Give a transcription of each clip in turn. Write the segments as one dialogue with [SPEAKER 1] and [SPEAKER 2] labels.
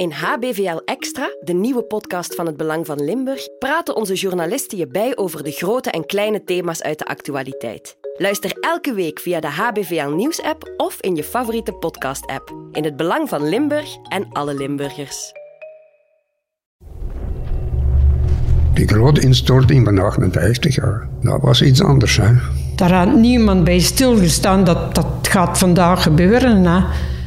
[SPEAKER 1] In HBVL Extra, de nieuwe podcast van het Belang van Limburg, praten onze journalisten je bij over de grote en kleine thema's uit de actualiteit. Luister elke week via de HBVL Nieuws-app of in je favoriete podcast-app. In het Belang van Limburg en alle Limburgers.
[SPEAKER 2] Die grote instorting van 58 jaar, dat was iets anders. Hè?
[SPEAKER 3] Daar had niemand bij stilgestaan dat dat gaat vandaag gebeuren. Hè?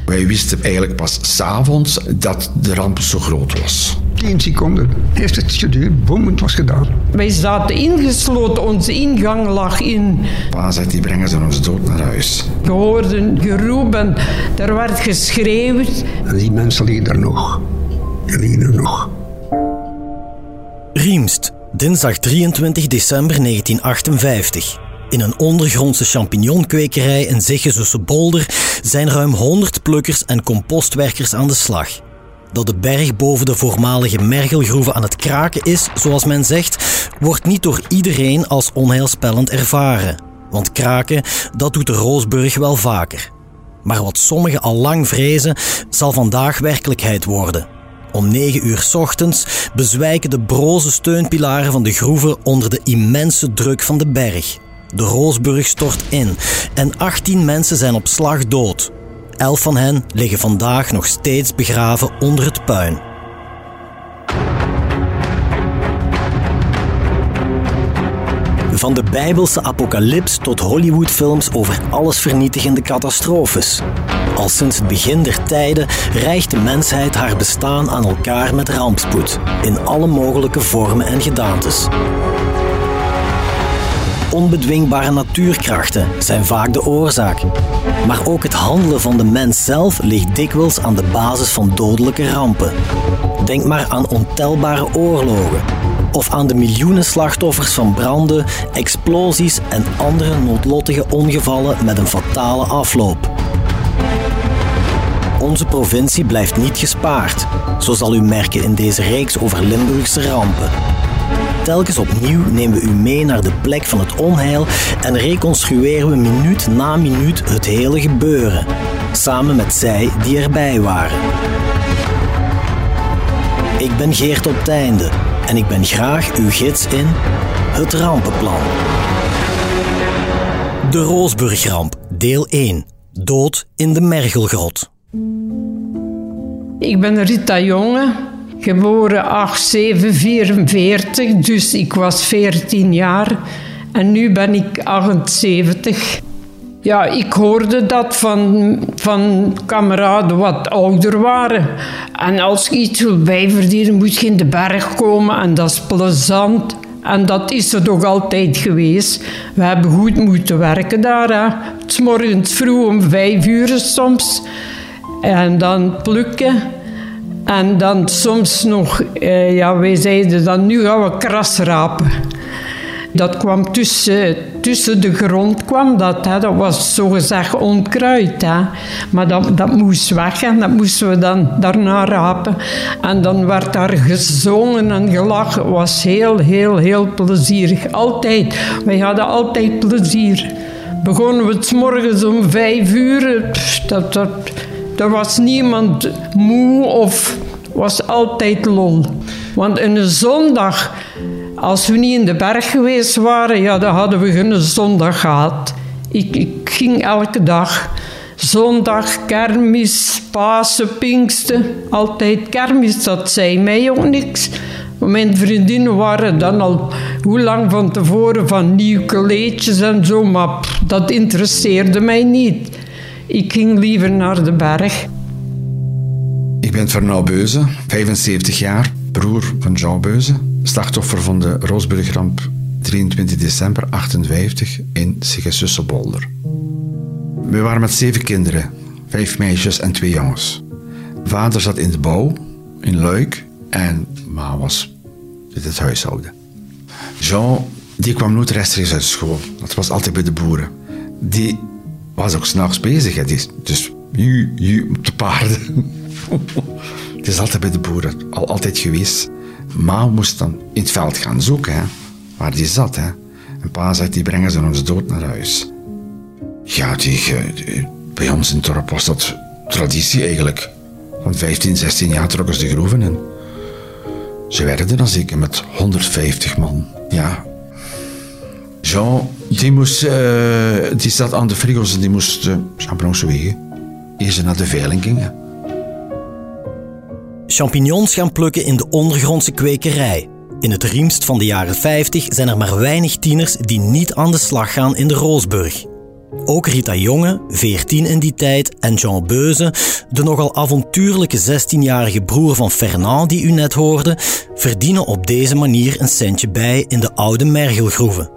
[SPEAKER 4] Wij wisten eigenlijk pas s'avonds dat de ramp zo groot was.
[SPEAKER 2] 10 seconden heeft het geduurd, boem, het was gedaan.
[SPEAKER 3] Wij zaten ingesloten, onze ingang lag in.
[SPEAKER 4] Pa zegt, die brengen ze ons dood naar huis.
[SPEAKER 3] We hoorden geroepen, er werd geschreeuwd.
[SPEAKER 2] En die mensen liggen er nog. Die liggen er nog.
[SPEAKER 5] Riemst, dinsdag 23 december 1958. In een ondergrondse champignonkwekerij in Zeggezusse Bolder zijn ruim 100 plukkers en compostwerkers aan de slag. Dat de berg boven de voormalige mergelgroeven aan het kraken is, zoals men zegt, wordt niet door iedereen als onheilspellend ervaren. Want kraken, dat doet de Roosburg wel vaker. Maar wat sommigen al lang vrezen, zal vandaag werkelijkheid worden. Om 9 uur ochtends bezwijken de broze steunpilaren van de groeven onder de immense druk van de berg. De Roosburg stort in en 18 mensen zijn op slag dood. Elf van hen liggen vandaag nog steeds begraven onder het puin. Van de Bijbelse apocalyps tot Hollywoodfilms over allesvernietigende catastrofes. Al sinds het begin der tijden rijgt de mensheid haar bestaan aan elkaar met rampspoed, in alle mogelijke vormen en gedaantes. Onbedwingbare natuurkrachten zijn vaak de oorzaak. Maar ook het handelen van de mens zelf ligt dikwijls aan de basis van dodelijke rampen. Denk maar aan ontelbare oorlogen. Of aan de miljoenen slachtoffers van branden, explosies en andere noodlottige ongevallen met een fatale afloop. Onze provincie blijft niet gespaard, zo zal u merken in deze reeks over Limburgse rampen. Telkens opnieuw nemen we u mee naar de plek van het onheil en reconstrueren we minuut na minuut het hele gebeuren, samen met zij die erbij waren. Ik ben Geert op Teinde en ik ben graag uw gids in het rampenplan. De Roosburgramp, deel 1. Dood in de Mergelgrot.
[SPEAKER 3] Ik ben Rita Jonge, geboren 8744, dus ik was 14 jaar. En nu ben ik 78. Ja, ik hoorde dat van, van kameraden wat ouder waren. En als je iets wil bijverdienen, moet je in de berg komen en dat is plezant. En dat is het ook altijd geweest. We hebben goed moeten werken daar. S morgens vroeg om vijf uur soms. En dan plukken. En dan soms nog, eh, ja, wij zeiden dan, nu gaan we kras rapen. Dat kwam tussen, tussen de grond, kwam dat, hè. dat was zogezegd onkruid. Hè. Maar dat, dat moest weg en dat moesten we dan daarna rapen. En dan werd daar gezongen en gelachen. Het was heel, heel, heel plezierig. Altijd. Wij hadden altijd plezier. Begonnen we het morgens om vijf uur. Dat, dat, er was niemand moe of was altijd lol. Want een zondag, als we niet in de berg geweest waren, ja, dan hadden we geen zondag gehad. Ik, ik ging elke dag. Zondag, kermis, Pasen, Pinksten. Altijd kermis, dat zei mij ook niks. Mijn vriendinnen waren dan al hoe lang van tevoren van nieuwe kleedjes en zo, maar dat interesseerde mij niet. Ik ging liever naar de berg.
[SPEAKER 4] Ik ben Fernand Beuze, 75 jaar, broer van Jean Beuze, slachtoffer van de Roosburgramp 23 december 58 in Siggesussebolder. We waren met zeven kinderen, vijf meisjes en twee jongens. Vader zat in de bouw, in Luik, en ma was met het huishouden. Jean, die kwam nooit rechtstreeks uit school. Dat was altijd bij de boeren. Die was ook s'nachts bezig. Hè. Die, dus ju, ju, de paarden. Het is altijd bij de boeren, al altijd geweest. Ma moest dan in het veld gaan zoeken, hè, waar die zat. Hè. En pa zegt, die brengen ze ons dood naar huis. Ja, die, eh, die- bij ons in het dorp was dat traditie eigenlijk. Van 15, 16 jaar trokken ze de groeven in. Ze werden dan zeker met 150 man. Ja. Jean, die, moest, uh, die zat aan de frigo's en die moest uh, champignons wegen. Eer ze naar de veiling gingen.
[SPEAKER 5] Champignons gaan plukken in de ondergrondse kwekerij. In het riemst van de jaren 50 zijn er maar weinig tieners die niet aan de slag gaan in de Roosburg. Ook Rita Jonge, 14 in die tijd, en Jean Beuze, de nogal avontuurlijke 16-jarige broer van Fernand die u net hoorde, verdienen op deze manier een centje bij in de oude mergelgroeven.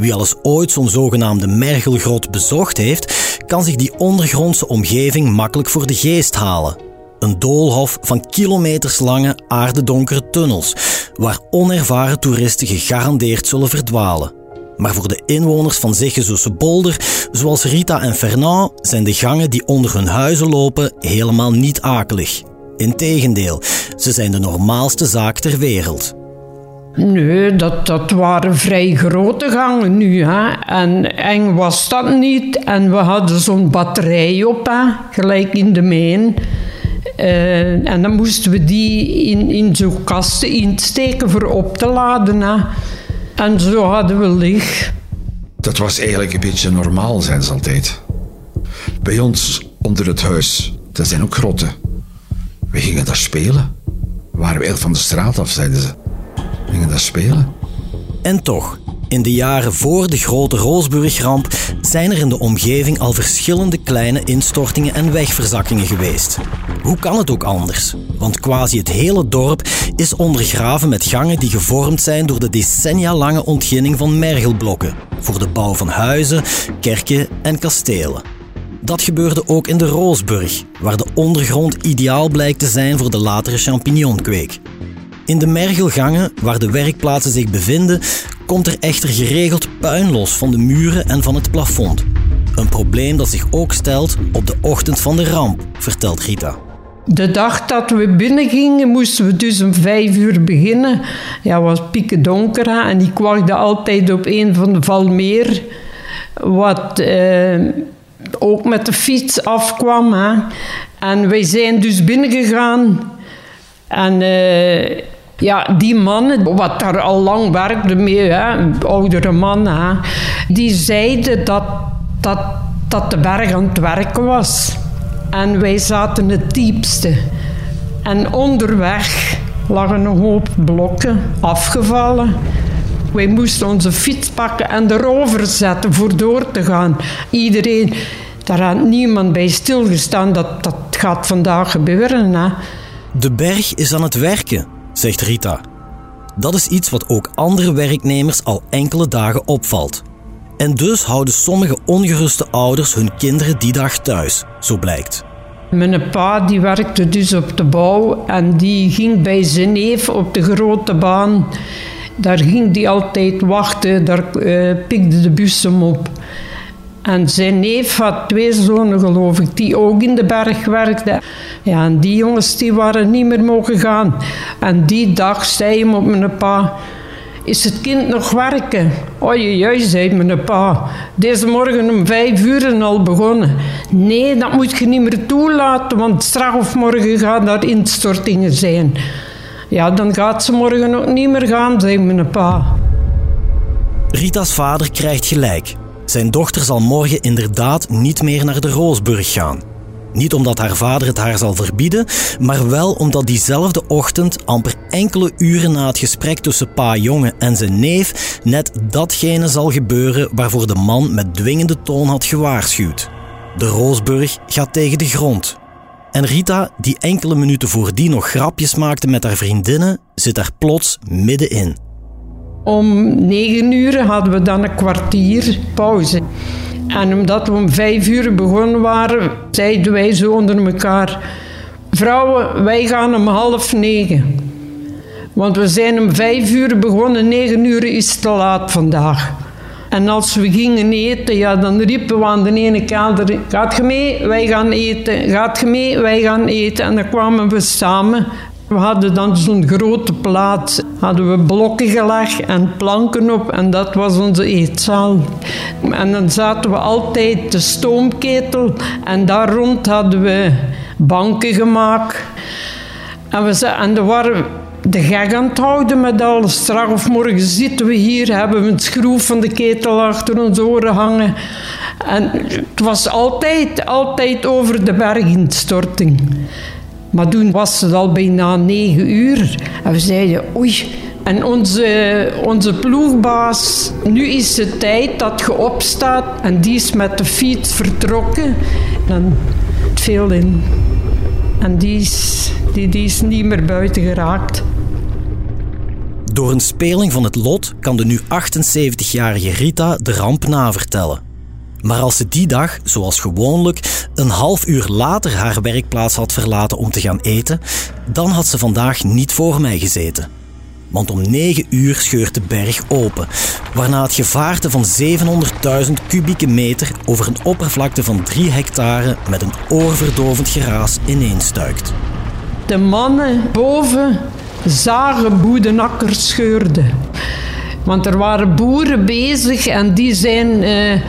[SPEAKER 5] Wie alles ooit zo'n zogenaamde mergelgrot bezocht heeft, kan zich die ondergrondse omgeving makkelijk voor de geest halen. Een doolhof van kilometerslange aardedonkere tunnels, waar onervaren toeristen gegarandeerd zullen verdwalen. Maar voor de inwoners van Zeggezoese Bolder, zoals Rita en Fernand, zijn de gangen die onder hun huizen lopen helemaal niet akelig. Integendeel, ze zijn de normaalste zaak ter wereld.
[SPEAKER 3] Nee, dat, dat waren vrij grote gangen nu. Hè. En eng was dat niet. En we hadden zo'n batterij op, hè, gelijk in de meen. Uh, en dan moesten we die in, in zo'n kasten insteken voor op te laden. Hè. En zo hadden we licht.
[SPEAKER 4] Dat was eigenlijk een beetje normaal, zijn ze altijd. Bij ons onder het huis, dat zijn ook grotten. We gingen daar spelen. We waren heel van de straat af, zeiden ze. Spelen.
[SPEAKER 5] En toch, in de jaren voor de grote Roosburgramp zijn er in de omgeving al verschillende kleine instortingen en wegverzakkingen geweest. Hoe kan het ook anders? Want quasi het hele dorp is ondergraven met gangen die gevormd zijn door de decennia lange ontginning van mergelblokken voor de bouw van huizen, kerken en kastelen. Dat gebeurde ook in de Roosburg, waar de ondergrond ideaal blijkt te zijn voor de latere champignonkweek. In de mergelgangen, waar de werkplaatsen zich bevinden, komt er echter geregeld puin los van de muren en van het plafond. Een probleem dat zich ook stelt op de ochtend van de ramp, vertelt Rita.
[SPEAKER 3] De dag dat we binnengingen, moesten we dus om vijf uur beginnen. Ja, was pieken donker en ik wachtte altijd op een van de Valmeer, wat eh, ook met de fiets afkwam. En wij zijn dus binnengegaan en... Eh, ja, die mannen, wat daar al lang werkte mee, hè, oudere mannen, die zeiden dat, dat, dat de berg aan het werken was. En wij zaten het diepste. En onderweg lagen een hoop blokken afgevallen. Wij moesten onze fiets pakken en erover zetten voor door te gaan. Iedereen, daar had niemand bij stilgestaan dat dat gaat vandaag gebeuren. Hè.
[SPEAKER 5] De berg is aan het werken zegt Rita. Dat is iets wat ook andere werknemers al enkele dagen opvalt. En dus houden sommige ongeruste ouders hun kinderen die dag thuis, zo blijkt.
[SPEAKER 3] Mijn pa die werkte dus op de bouw en die ging bij zijn neef op de grote baan. Daar ging die altijd wachten, daar uh, pikte de bus hem op. En zijn neef had twee zonen, geloof ik, die ook in de berg werkten. Ja, en die jongens die waren niet meer mogen gaan. En die dag zei hem op mijn pa... Is het kind nog werken? Oei, zei mijn pa. Deze morgen om vijf uur al begonnen. Nee, dat moet je niet meer toelaten, want straks of morgen gaan daar instortingen zijn. Ja, dan gaat ze morgen ook niet meer gaan, zei mijn pa.
[SPEAKER 5] Rita's vader krijgt gelijk. Zijn dochter zal morgen inderdaad niet meer naar de Roosburg gaan. Niet omdat haar vader het haar zal verbieden, maar wel omdat diezelfde ochtend, amper enkele uren na het gesprek tussen pa Jonge en zijn neef, net datgene zal gebeuren waarvoor de man met dwingende toon had gewaarschuwd. De Roosburg gaat tegen de grond. En Rita, die enkele minuten voordien nog grapjes maakte met haar vriendinnen, zit daar plots middenin.
[SPEAKER 3] Om negen uur hadden we dan een kwartier pauze. En omdat we om vijf uur begonnen waren, zeiden wij zo onder elkaar: Vrouwen, wij gaan om half negen. Want we zijn om vijf uur begonnen, negen uur is te laat vandaag. En als we gingen eten, ja, dan riepen we aan de ene kant: Gaat je mee? Wij gaan eten. Gaat je mee? Wij gaan eten. En dan kwamen we samen. We hadden dan zo'n grote plaats, hadden we blokken gelegd en planken op en dat was onze eetzaal. En dan zaten we altijd de stoomketel en daar rond hadden we banken gemaakt. En, we, en er waren de gek aan het houden met alles. Straks of morgen zitten we hier, hebben we een schroef van de ketel achter ons oren hangen. En het was altijd, altijd over de berginstorting. Maar toen was het al bijna negen uur. En we zeiden, oei. En onze, onze ploegbaas, nu is het tijd dat je opstaat. En die is met de fiets vertrokken. En het viel in. En die is, die, die is niet meer buiten geraakt.
[SPEAKER 5] Door een speling van het lot kan de nu 78-jarige Rita de ramp navertellen. Maar als ze die dag, zoals gewoonlijk, een half uur later haar werkplaats had verlaten om te gaan eten, dan had ze vandaag niet voor mij gezeten. Want om 9 uur scheurt de berg open, waarna het gevaarte van 700.000 kubieke meter over een oppervlakte van 3 hectare met een oorverdovend geraas ineenstuikt.
[SPEAKER 3] De mannen boven zagen boedenakkers scheurden. Want er waren boeren bezig en die zijn eh,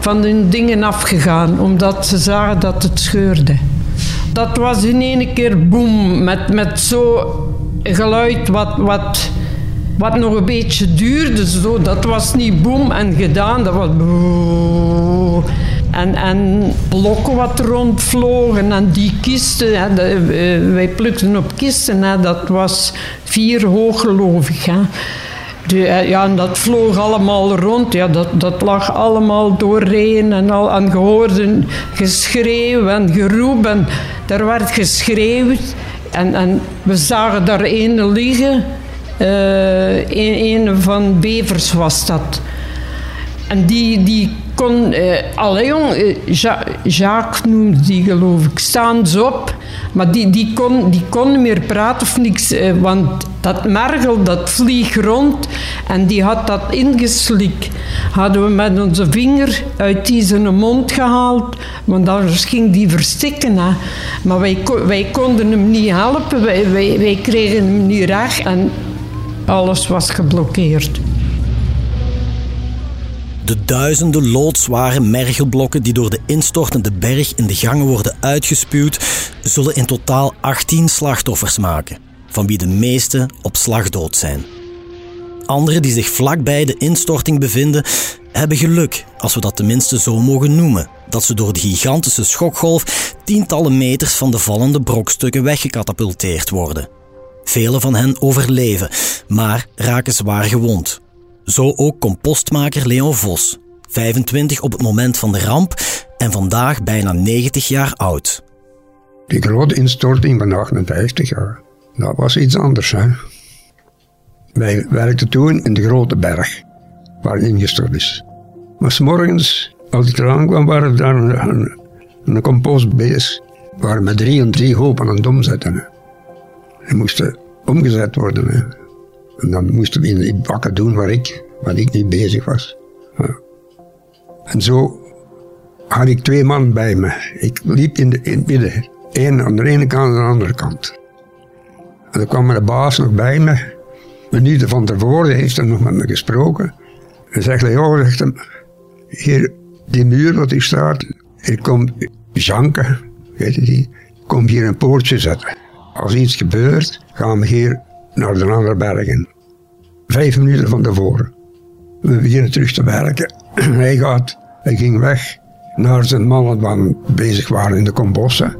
[SPEAKER 3] van hun dingen afgegaan, omdat ze zagen dat het scheurde. Dat was in één keer boem, met, met zo'n geluid wat, wat, wat nog een beetje duurde. Zo. Dat was niet boem en gedaan, dat was boem. En, en blokken wat rondvlogen en die kisten, hè, eh, wij plukten op kisten, hè, dat was vier hoog geloof ik. Hè. Eh, ja, en dat vloog allemaal rond. Ja, dat, dat lag allemaal doorheen en al aan geschreeuw en geroep. En er werd geschreeuwd. En, en we zagen daar een liggen. Uh, een, een van Bevers was dat. En die, die kon... Uh, allee jong, uh, ja Jacques noemde die geloof ik. Staan ze op. Maar die, die, kon, die kon meer praten of niks. Uh, want dat mergel, dat vlieg rond. En die had dat ingeslikt. Hadden we met onze vinger uit die zijn mond gehaald. Want anders ging die verstikken. Hè. Maar wij, wij konden hem niet helpen. Wij, wij, wij kregen hem niet recht. En alles was geblokkeerd.
[SPEAKER 5] De duizenden loodzware mergelblokken die door de instortende berg in de gangen worden uitgespuwd, zullen in totaal 18 slachtoffers maken, van wie de meeste op slag dood zijn. Anderen die zich vlakbij de instorting bevinden, hebben geluk, als we dat tenminste zo mogen noemen, dat ze door de gigantische schokgolf tientallen meters van de vallende brokstukken weggekatapulteerd worden. Vele van hen overleven, maar raken zwaar gewond. Zo ook compostmaker Leon Vos, 25 op het moment van de ramp en vandaag bijna 90 jaar oud.
[SPEAKER 2] Die grote instorting van 58 jaar, dat was iets anders. Hè? Wij werkten toen in de grote berg, waar ingestort is. Maar s morgens, als ik eraan kwam, waren daar een, een, een compost bezig. We waren met drie en drie hopen aan het omzetten. Die moesten omgezet worden. Hè. En dan moesten we in die bakken doen waar ik, waar ik niet bezig was. Ja. En zo had ik twee man bij me. Ik liep in, de, in het midden. Eén aan de ene kant en aan de andere kant. En dan kwam de baas nog bij me. Minuten van tevoren heeft hij nog met me gesproken. En zegt joh, zegt hem, hier, die muur wat hier staat, hier komt Janke, weet je die, kom hier een poortje zetten. Als iets gebeurt, gaan we hier naar de andere bergen. Vijf minuten van tevoren. We beginnen terug te werken. Hij gaat, hij ging weg naar zijn mannen die bezig waren in de kombossen.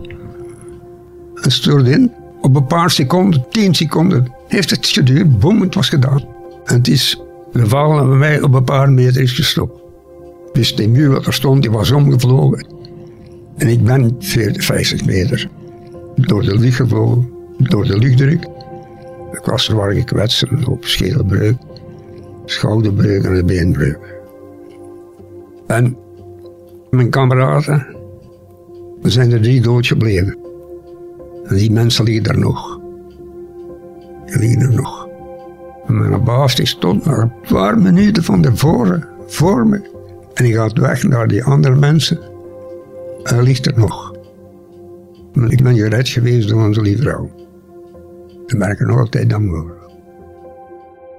[SPEAKER 2] En stuurde in. Op een paar seconden, tien seconden, heeft het geduurd. Boom, het was gedaan. En het is gevallen en bij mij op een paar meter is gestopt. Dus die muur wat er stond, die was omgevlogen. En ik ben 40, 50 meter door de lucht gevlogen, door de luchtdruk. Ik was zwaar gekwetst, hoop schedelbreuk, schouderbreuk en een beenbreuk. En mijn kameraden, we zijn er drie dood gebleven. En die mensen liggen er nog. Die liggen er nog. En mijn baas die stond maar een paar minuten van tevoren voor me. En hij gaat weg naar die andere mensen. Hij ligt er nog. Ik ben gered geweest door onze lieve vrouw. Daar ben ik er nog altijd dankbaar voor.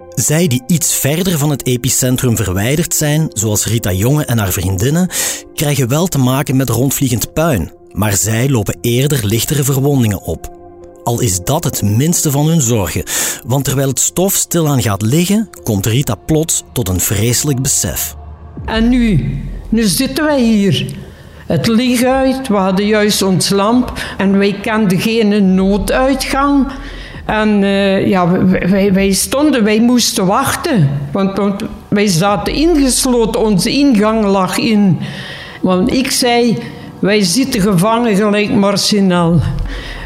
[SPEAKER 5] Zij die iets verder van het epicentrum verwijderd zijn, zoals Rita Jonge en haar vriendinnen, krijgen wel te maken met rondvliegend puin, Maar zij lopen eerder lichtere verwondingen op. Al is dat het minste van hun zorgen, want terwijl het stof stilaan gaat liggen, komt Rita plots tot een vreselijk besef.
[SPEAKER 3] En nu? Nu zitten wij hier. Het licht uit, we hadden juist ons lamp en wij kenden geen nooduitgang. En uh, ja, wij, wij, stonden, wij moesten wachten. Want, want, wij zaten ingesloten, onze ingang lag in. Want ik zei, wij zitten gevangen gelijk Marcinel.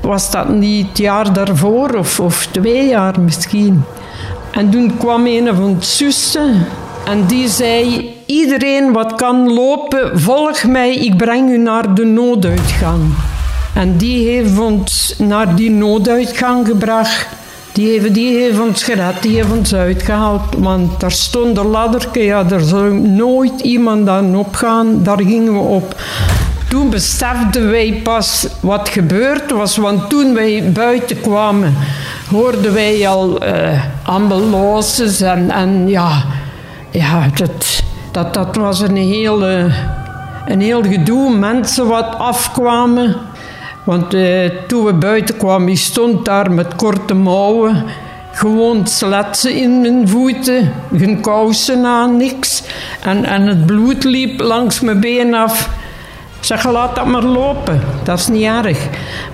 [SPEAKER 3] Was dat niet het jaar daarvoor of, of twee jaar misschien? En toen kwam een van de zussen en die zei: Iedereen wat kan lopen, volg mij, ik breng u naar de nooduitgang. En die heeft ons naar die nooduitgang gebracht. Die heeft, die heeft ons gered, die heeft ons uitgehaald. Want daar stond een ladderke, ja, daar zou nooit iemand aan opgaan. Daar gingen we op. Toen beseften wij pas wat gebeurd was, want toen wij buiten kwamen, hoorden wij al uh, ambulances en, en ja, ja dat, dat, dat was een hele, een heel gedoe. Mensen wat afkwamen. Want uh, toen we buiten kwamen, ik stond daar met korte mouwen. Gewoon sletsen in mijn voeten, geen kousen aan, niks. En, en het bloed liep langs mijn been af. Ik zeg, laat dat maar lopen, dat is niet erg.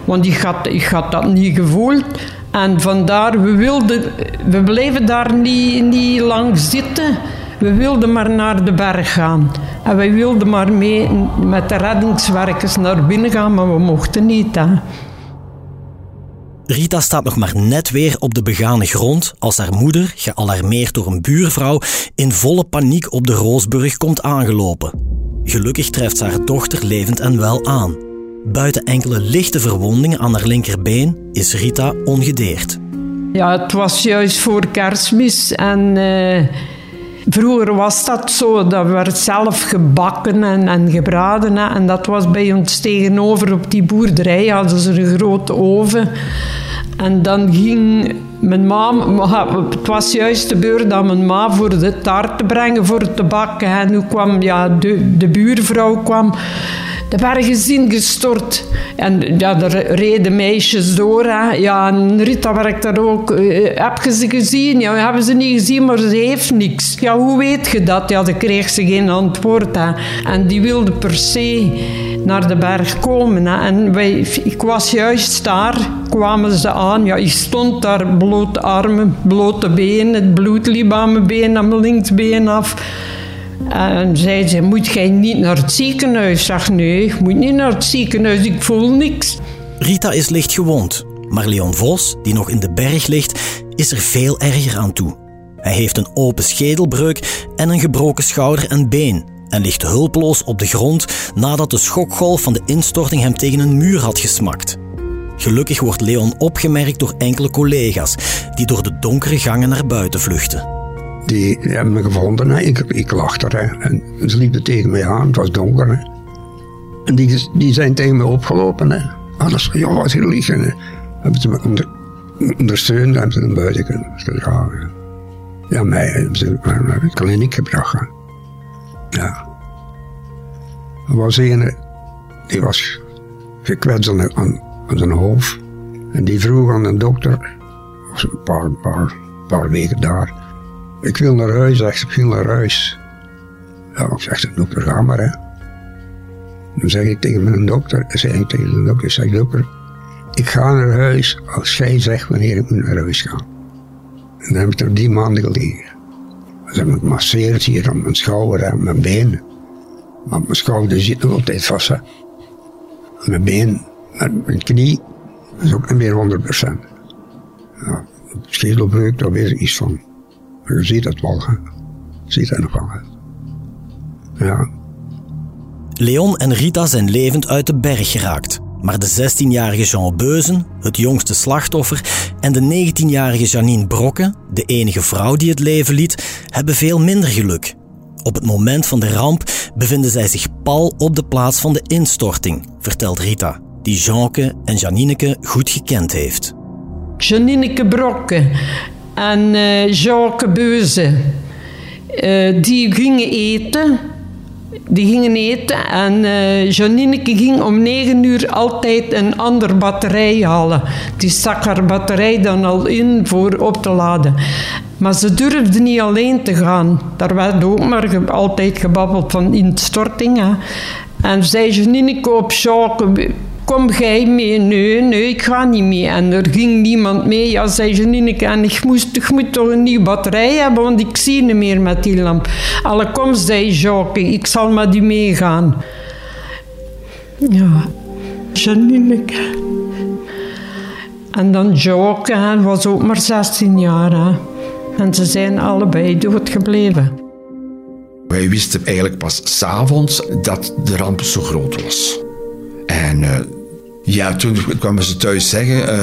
[SPEAKER 3] Want ik had, ik had dat niet gevoeld. En vandaar, we, wilden, we bleven daar niet, niet lang zitten. We wilden maar naar de berg gaan. En wij wilden maar mee met de reddingswerkers naar binnen gaan, maar we mochten niet. Hè.
[SPEAKER 5] Rita staat nog maar net weer op de begane grond als haar moeder, gealarmeerd door een buurvrouw, in volle paniek op de Roosburg komt aangelopen. Gelukkig treft ze haar dochter levend en wel aan. Buiten enkele lichte verwondingen aan haar linkerbeen is Rita ongedeerd.
[SPEAKER 3] Ja, het was juist voor kerstmis en... Uh Vroeger was dat zo, dat werd zelf gebakken en, en gebraden. Hè. En dat was bij ons tegenover op die boerderij, hadden ze een grote oven. En dan ging mijn ma, het was juist de beurt dat mijn ma voor de taart te brengen, voor te bakken. En nu kwam ja, de, de buurvrouw kwam de bergen zijn gestort. En ja, er reden meisjes door. Hè. Ja, en Rita werkt daar ook. Uh, heb je ze gezien? Ja, we hebben ze niet gezien, maar ze heeft niks. Ja, hoe weet je dat? Ja, dan kreeg ze geen antwoord. En die wilde per se naar de berg komen. En wij, ik was juist daar, kwamen ze aan. Ja, ik stond daar, blote armen, blote benen. Het bloed liep aan mijn been, aan mijn linksbeen af. En zei ze, moet jij niet naar het ziekenhuis? Ik zeg, nee, ik moet niet naar het ziekenhuis, ik voel niks.
[SPEAKER 5] Rita is licht gewond, maar Leon Vos, die nog in de berg ligt, is er veel erger aan toe. Hij heeft een open schedelbreuk en een gebroken schouder en been en ligt hulpeloos op de grond nadat de schokgolf van de instorting hem tegen een muur had gesmakt. Gelukkig wordt Leon opgemerkt door enkele collega's die door de donkere gangen naar buiten vluchten.
[SPEAKER 2] Die, hebben me gevonden. Ik, ik er. En ze liepen tegen mij aan. Het was donker. En die, die zijn tegen me opgelopen. Hè. Alles, ja, wat hier liggen. Hebben ze me onder, ondersteund. Hebben ze naar buiten kunnen gaan. Ja, mij hebben ze naar de kliniek gebracht. Ja. Er was een, die was gekwetst aan, zijn hoofd. En die vroeg aan de dokter, een paar, paar, paar weken daar, ik wil naar huis, zegt ik wil naar huis. Ja, ik zeg, de dokter, ga maar hè. Dan zeg ik tegen mijn dokter, zeg ik tegen de dokter, zeg dokter, ik ga naar huis als jij zegt wanneer ik moet naar huis ga. En dan heb ik er die maanden gelegen. Dan heb ik masseerd hier aan mijn schouder en mijn been. Maar mijn schouder zit nog altijd vast. Hè. Mijn been, mijn knie, is ook niet meer 100%. Ja, schedelbreuk, daar weet ik iets van. Je ziet het wel, hè. Je ziet het nog wel, Ja.
[SPEAKER 5] Leon en Rita zijn levend uit de berg geraakt. Maar de 16-jarige Jean Beuzen, het jongste slachtoffer, en de 19-jarige Janine Brokke, de enige vrouw die het leven liet, hebben veel minder geluk. Op het moment van de ramp bevinden zij zich pal op de plaats van de instorting, vertelt Rita, die Jeanke en Janineke goed gekend heeft.
[SPEAKER 3] Janineke Brokke en uh, Jacques Beuze. Uh, die gingen eten die gingen eten en uh, Janineke ging om negen uur altijd een ander batterij halen. Die stak haar batterij dan al in voor op te laden. Maar ze durfde niet alleen te gaan. Daar werd ook maar altijd gebabbeld van instorting. En zei Janineke op Jacques, kom jij mee? Nee, nee, ik ga niet mee. En er ging niemand mee. Ja, zei Janineke, en ik, moest, ik moet toch een nieuwe batterij hebben, want ik zie niet meer met die lamp. Alle kom, zei Jacques, ik zal met u meegaan. Ja, Janineke. En dan hij was ook maar 16 jaar. Hè. En ze zijn allebei doodgebleven.
[SPEAKER 4] Wij wisten eigenlijk pas s'avonds dat de ramp zo groot was. En uh, ja, toen kwamen ze thuis zeggen,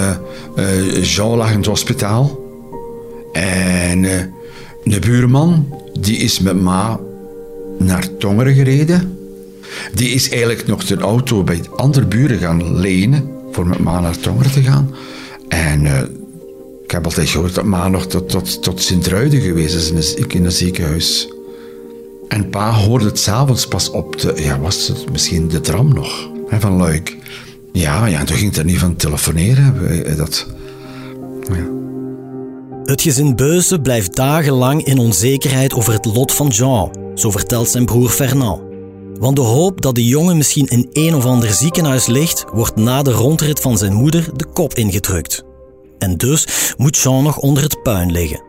[SPEAKER 4] uh, Jean lag in het hospitaal. En de buurman, die is met ma naar Tongeren gereden. Die is eigenlijk nog de auto bij andere buren gaan lenen voor met ma naar Tongeren te gaan. En ik heb altijd gehoord dat ma nog tot, tot, tot Sint-Ruiden geweest is in een ziekenhuis. En pa hoorde het s'avonds pas op de, ja, was het misschien de tram nog, van Luik. Ja, ja, toen ging het er niet van telefoneren. Dat,
[SPEAKER 5] ja. Het gezin Beuze blijft dagenlang in onzekerheid over het lot van Jean, zo vertelt zijn broer Fernand. Want de hoop dat de jongen misschien in een of ander ziekenhuis ligt, wordt na de rondrit van zijn moeder de kop ingedrukt. En dus moet Jean nog onder het puin liggen.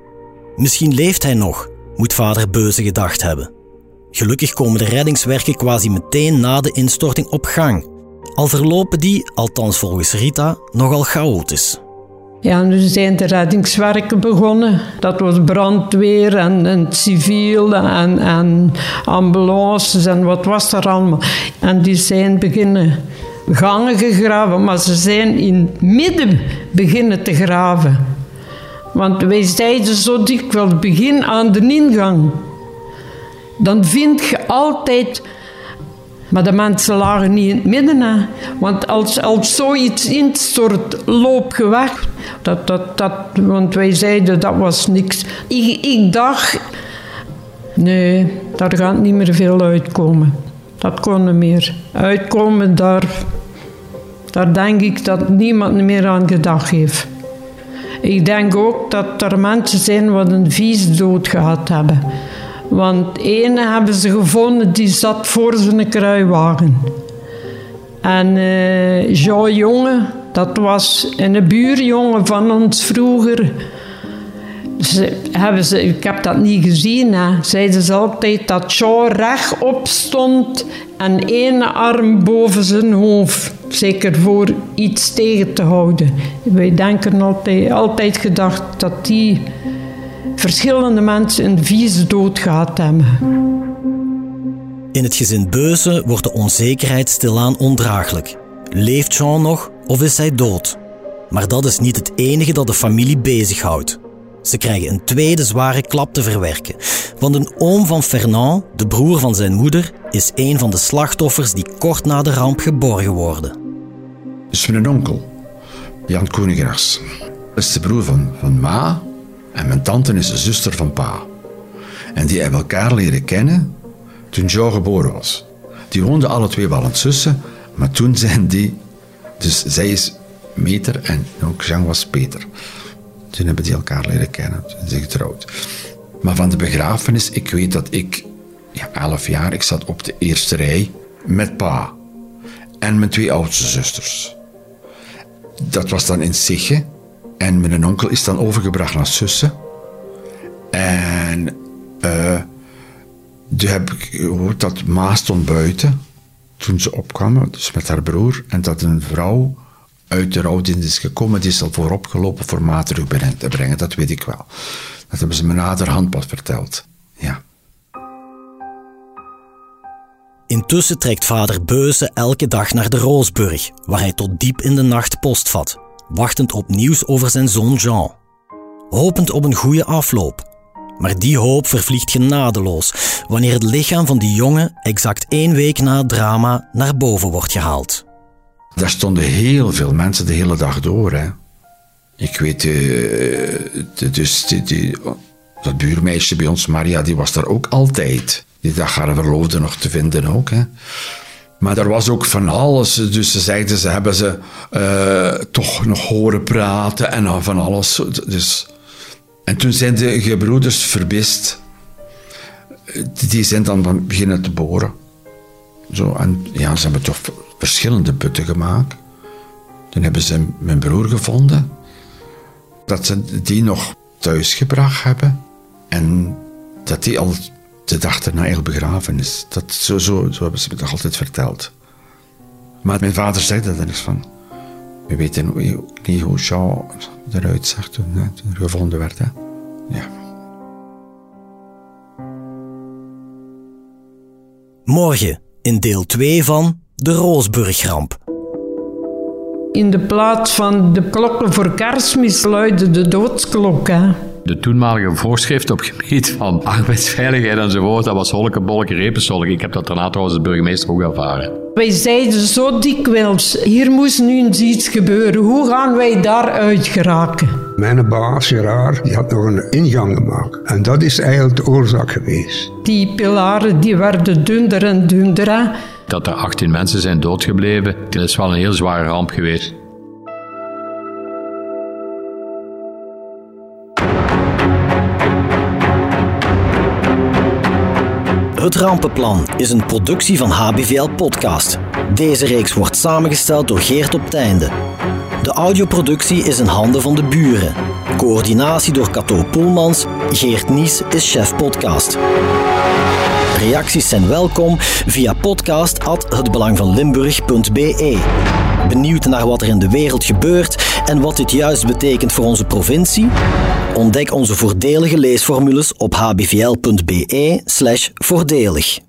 [SPEAKER 5] Misschien leeft hij nog, moet vader Beuze gedacht hebben. Gelukkig komen de reddingswerken quasi meteen na de instorting op gang. Al verlopen die, althans volgens Rita, nogal chaotisch.
[SPEAKER 3] Ja, nu zijn de reddingswerken begonnen. Dat was brandweer en, en civiel en, en ambulances en wat was er allemaal. En die zijn beginnen gangen gegraven, maar ze zijn in het midden beginnen te graven. Want wij zeiden zo dikwijls, begin aan de ingang. Dan vind je altijd... Maar de mensen lagen niet in het midden. Want als, als zoiets instort, loop je weg. Dat, dat, dat, want wij zeiden, dat was niks. Ik, ik dacht... Nee, daar gaat niet meer veel uitkomen. Dat kon niet meer. Uitkomen, daar, daar denk ik dat niemand meer aan gedacht heeft. Ik denk ook dat er mensen zijn wat een vies dood gehad hebben. Want ene hebben ze gevonden die zat voor zijn kruiwagen. En uh, Jean Jonge, dat was een buurjongen van ons vroeger. Ze, hebben ze, ik heb dat niet gezien, hè. zeiden ze altijd dat Jean rechtop stond en één arm boven zijn hoofd. Zeker voor iets tegen te houden. Wij denken altijd, altijd gedacht dat die verschillende mensen een vieze dood gehad hebben.
[SPEAKER 5] In het gezin Beuze wordt de onzekerheid stilaan ondraaglijk. Leeft Jean nog of is hij dood? Maar dat is niet het enige dat de familie bezighoudt. Ze krijgen een tweede zware klap te verwerken. Want een oom van Fernand, de broer van zijn moeder, is een van de slachtoffers die kort na de ramp geborgen worden.
[SPEAKER 4] Dus mijn onkel, Jan Koenigras, is de broer van, van Ma en mijn tante is de zuster van pa. En die hebben elkaar leren kennen toen Joe geboren was. Die woonden alle twee wel aan het zussen, maar toen zijn die... Dus zij is Meter en ook Jean was Peter. Toen hebben die elkaar leren kennen. Toen zijn ze getrouwd. Maar van de begrafenis, ik weet dat ik, ja, elf jaar, ik zat op de eerste rij met pa. En mijn twee oudste zusters. Dat was dan in Sigge. En mijn onkel is dan overgebracht naar Sussen. En uh, heb ik gehoord dat Ma stond buiten toen ze opkwamen, dus met haar broer. En dat een vrouw uit de rouwdienst is gekomen, die is al voorop gelopen voor Ma terug te brengen. Dat weet ik wel. Dat hebben ze me naderhand pas verteld. Ja.
[SPEAKER 5] Intussen trekt vader Beuze elke dag naar de Roosburg, waar hij tot diep in de nacht postvat wachtend op nieuws over zijn zoon Jean. Hopend op een goede afloop. Maar die hoop vervliegt genadeloos wanneer het lichaam van die jongen exact één week na het drama naar boven wordt gehaald.
[SPEAKER 4] Daar stonden heel veel mensen de hele dag door. Hè. Ik weet, uh, dus die, dat buurmeisje bij ons, Maria, die was daar ook altijd. Die dag waren verloofden nog te vinden ook. Hè. Maar er was ook van alles. Dus ze zeiden, ze hebben ze uh, toch nog horen praten en van alles. Dus. En toen zijn de gebroeders verbist. Die zijn dan beginnen te boren. Zo, en ja, ze hebben toch verschillende putten gemaakt. Toen hebben ze mijn broer gevonden. Dat ze die nog thuis gebracht hebben. En dat die al de dag erna eigenlijk begraven is. Dat, zo, zo, zo hebben ze me toch altijd verteld. Maar mijn vader zei er niks van. We weten niet hoe Jean eruit zag toen, hè, toen er gevonden werd. Hè. Ja.
[SPEAKER 5] Morgen in deel 2 van De Roosburgramp.
[SPEAKER 3] In de plaats van de klokken voor kerstmis luidde de doodsklok. Hè.
[SPEAKER 6] De toenmalige voorschrift op gebied van arbeidsveiligheid enzovoort, dat was holke, bolke, repensolk. Ik heb dat daarna trouwens de burgemeester ook ervaren.
[SPEAKER 3] Wij zeiden zo dikwijls, hier moest nu eens iets gebeuren. Hoe gaan wij daaruit geraken?
[SPEAKER 2] Mijn baas, Gerard, die had nog een ingang gemaakt. En dat is eigenlijk de oorzaak geweest.
[SPEAKER 3] Die pilaren die werden dunner en dunner.
[SPEAKER 6] Dat er 18 mensen zijn doodgebleven, dat is wel een heel zware ramp geweest.
[SPEAKER 5] Het Rampenplan is een productie van HBVL Podcast. Deze reeks wordt samengesteld door Geert op Teinde. De audioproductie is in handen van de buren. Coördinatie door Cato Poelmans. Geert Nies is chef podcast. Reacties zijn welkom via podcast@hetbelangvanlimburg.be. Benieuwd naar wat er in de wereld gebeurt en wat dit juist betekent voor onze provincie? Ontdek onze voordelige leesformules op hbvl.be/voordelig.